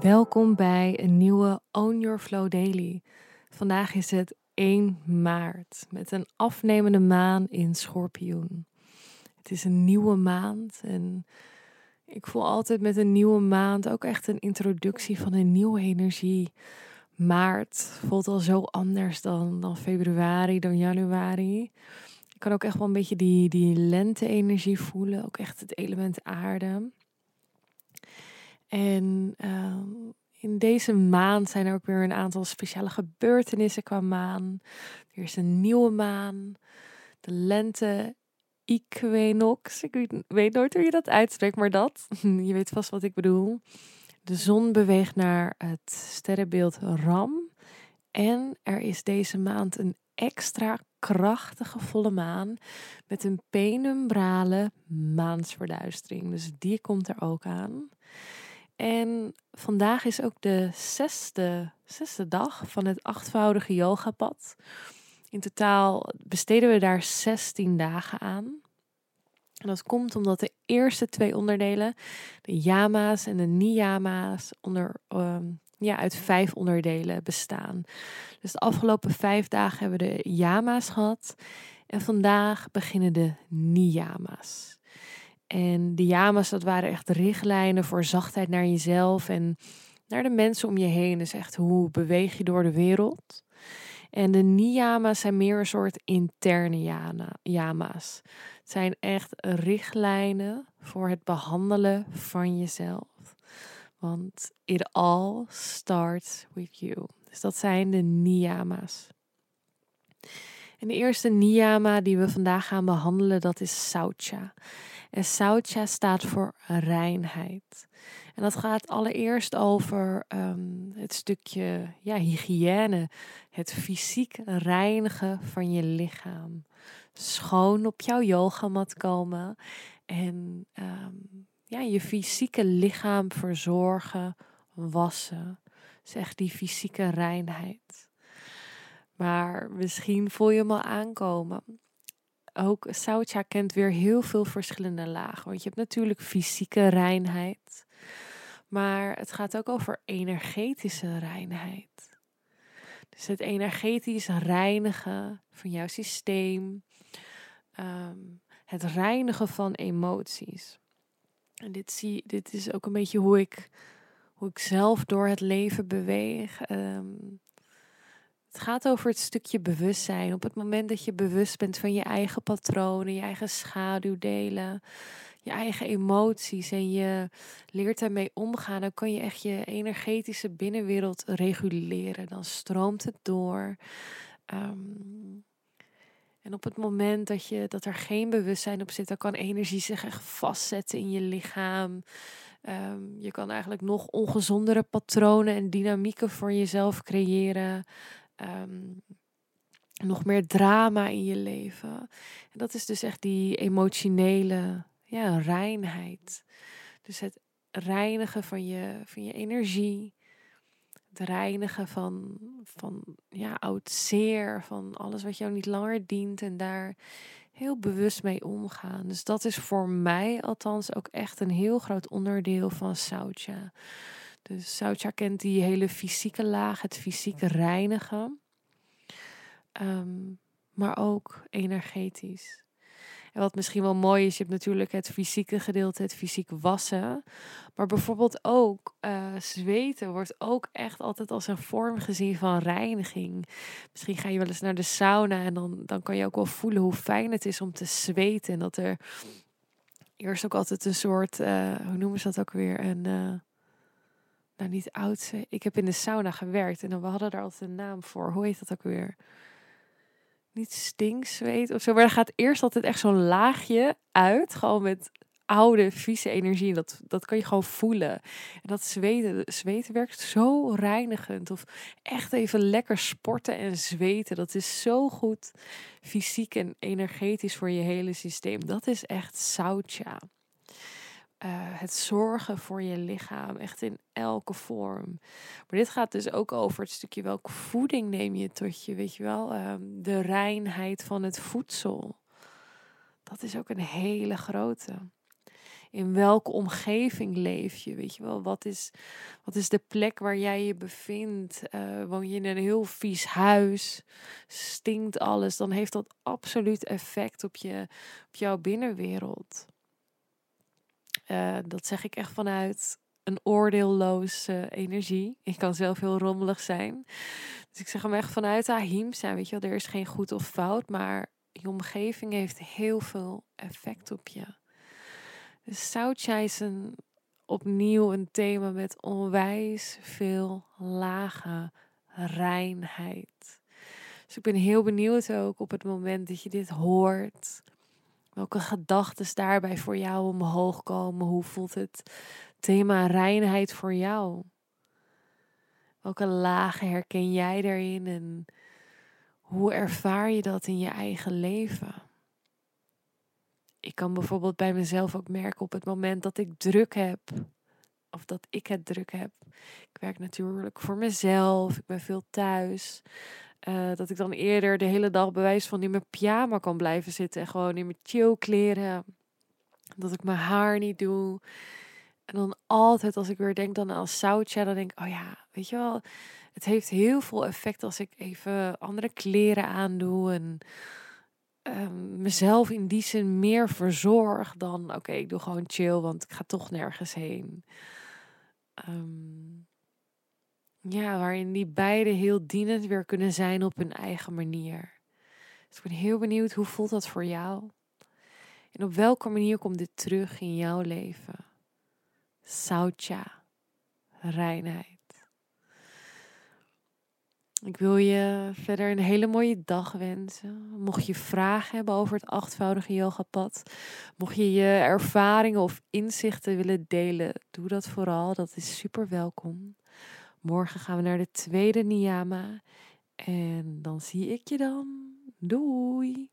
Welkom bij een nieuwe Own Your Flow Daily. Vandaag is het 1 maart met een afnemende maan in Schorpioen. Het is een nieuwe maand en ik voel altijd met een nieuwe maand ook echt een introductie van een nieuwe energie. Maart voelt al zo anders dan, dan februari, dan januari. Ik kan ook echt wel een beetje die, die lente-energie voelen, ook echt het element aarde. En ehm, in deze maand zijn er ook weer een aantal speciale gebeurtenissen qua maan. Er is een nieuwe maan, de lente equinox. Ik weet, nooit hoe je dat uitspreekt, maar dat. Je weet vast wat ik bedoel. De zon beweegt naar het sterrenbeeld Ram. En er is deze maand een extra krachtige volle maan met een penumbrale maansverduistering. Dus die komt er ook aan. En vandaag is ook de zesde, zesde dag van het achtvoudige yogapad. In totaal besteden we daar 16 dagen aan. En dat komt omdat de eerste twee onderdelen, de yama's en de niyama's, onder, ehm, ja, uit vijf onderdelen bestaan. Dus de afgelopen vijf dagen hebben we de yama's gehad. En vandaag beginnen de niyama's. En de yama's, dat waren echt richtlijnen voor zachtheid naar jezelf en naar de mensen om je heen. Dus echt hoe beweeg je door de wereld. En de niyama's zijn meer een soort interne yama's. Het zijn echt richtlijnen voor het behandelen van jezelf. Want it all starts with you. Dus dat zijn de niyama's. En de eerste niyama die we vandaag gaan behandelen, dat is saucha. En Saucha staat voor reinheid. En dat gaat allereerst over um, het stukje ja, hygiëne, het fysiek reinigen van je lichaam. Schoon op jouw yogamat komen en um, ja, je fysieke lichaam verzorgen, wassen. Zeg die fysieke reinheid. Maar misschien voel je hem al aankomen ook Saucha kent weer heel veel verschillende lagen. Want je hebt natuurlijk fysieke reinheid. Maar het gaat ook over energetische reinheid. Dus het energetisch reinigen van jouw systeem. Ehm, het reinigen van emoties. En dit, zie, dit is ook een beetje hoe ik, hoe ik zelf door het leven beweeg. Um, het gaat over het stukje bewustzijn. Op het moment dat je bewust bent van je eigen patronen, je eigen schaduwdelen, je eigen emoties en je leert daarmee omgaan, dan kan je echt je energetische binnenwereld reguleren. Dan stroomt het door. Ehm, en op het moment dat, je, dat er geen bewustzijn op zit, dan kan energie zich echt vastzetten in je lichaam. Ehm, je kan eigenlijk nog ongezondere patronen en dynamieken voor jezelf creëren. Ehm, nog meer drama in je leven. En dat is dus echt die emotionele ja, reinheid. Dus het reinigen van je, van je energie. Het reinigen van, van ja, oud zeer, van alles wat jou niet langer dient. En daar heel bewust mee omgaan. Dus dat is voor mij althans ook echt een heel groot onderdeel van Saucha. Dus Saucha kent die hele fysieke laag, het fysieke reinigen. Ehm, maar ook energetisch. En wat misschien wel mooi is, je hebt natuurlijk het fysieke gedeelte, het fysiek wassen. Maar bijvoorbeeld ook uh, zweten wordt ook echt altijd als een vorm gezien van reiniging. Misschien ga je wel eens naar de sauna en dan, dan kan je ook wel voelen hoe fijn het is om te zweten. En dat er eerst ook altijd een soort, uh, hoe noemen ze dat ook weer? Een, uh, nou niet oudste. Ik heb in de sauna gewerkt en dan, we hadden daar altijd een naam voor. Hoe heet dat ook weer? Niet stinksweet of zo. Maar er gaat eerst altijd echt zo'n laagje uit. Gewoon met oude, vieze energie. Dat, dat kan je gewoon voelen. En dat zweten, zweten werkt zo reinigend. Of echt even lekker sporten en zweten. Dat is zo goed fysiek en energetisch voor je hele systeem. Dat is echt sautja. Uh, het zorgen voor je lichaam, echt in elke vorm. Maar dit gaat dus ook over het stukje welke voeding neem je tot je, weet je wel, um, de reinheid van het voedsel. Dat is ook een hele grote. In welke omgeving leef je? Weet je wel, wat is, wat is de plek waar jij je bevindt? Uh, woon je in een heel vies huis? Stinkt alles? Dan heeft dat absoluut effect op, je, op jouw binnenwereld. Uh, dat zeg ik echt vanuit een oordeelloze energie. Ik kan zelf heel rommelig zijn. Dus ik zeg hem echt vanuit Ahim zijn. Weet je wel, er is geen goed of fout, maar je omgeving heeft heel veel effect op je. Dus Soutja is opnieuw een thema met onwijs veel lage reinheid. Dus ik ben heel benieuwd ook op het moment dat je dit hoort. Welke gedachten daarbij voor jou omhoog komen? Hoe voelt het thema reinheid voor jou? Welke lagen herken jij daarin en hoe ervaar je dat in je eigen leven? Ik kan bijvoorbeeld bij mezelf ook merken op het moment dat ik druk heb, of dat ik het druk heb. Ik werk natuurlijk voor mezelf, ik ben veel thuis. Uh, dat ik dan eerder de hele dag bewijs van in mijn pyjama kan blijven zitten en gewoon in mijn chill kleren. Dat ik mijn haar niet doe. En dan altijd als ik weer denk dan aan zoutje, dan denk ik, oh ja, weet je wel, het heeft heel veel effect als ik even andere kleren aandoe en um, mezelf in die zin meer verzorg dan, oké, ik doe gewoon chill, want ik ga toch nergens heen. Um, ja, waarin die beide heel dienend weer kunnen zijn op hun eigen manier. Dus ik ben heel benieuwd, hoe voelt dat voor jou? En op welke manier komt dit terug in jouw leven? Sautja, reinheid. Ik wil je verder een hele mooie dag wensen. Mocht je vragen hebben over het achtvoudige yogapad, mocht je je ervaringen of inzichten willen delen, doe dat vooral. Dat is super welkom. Morgen gaan we naar de tweede niyama en dan zie ik je dan. Doei!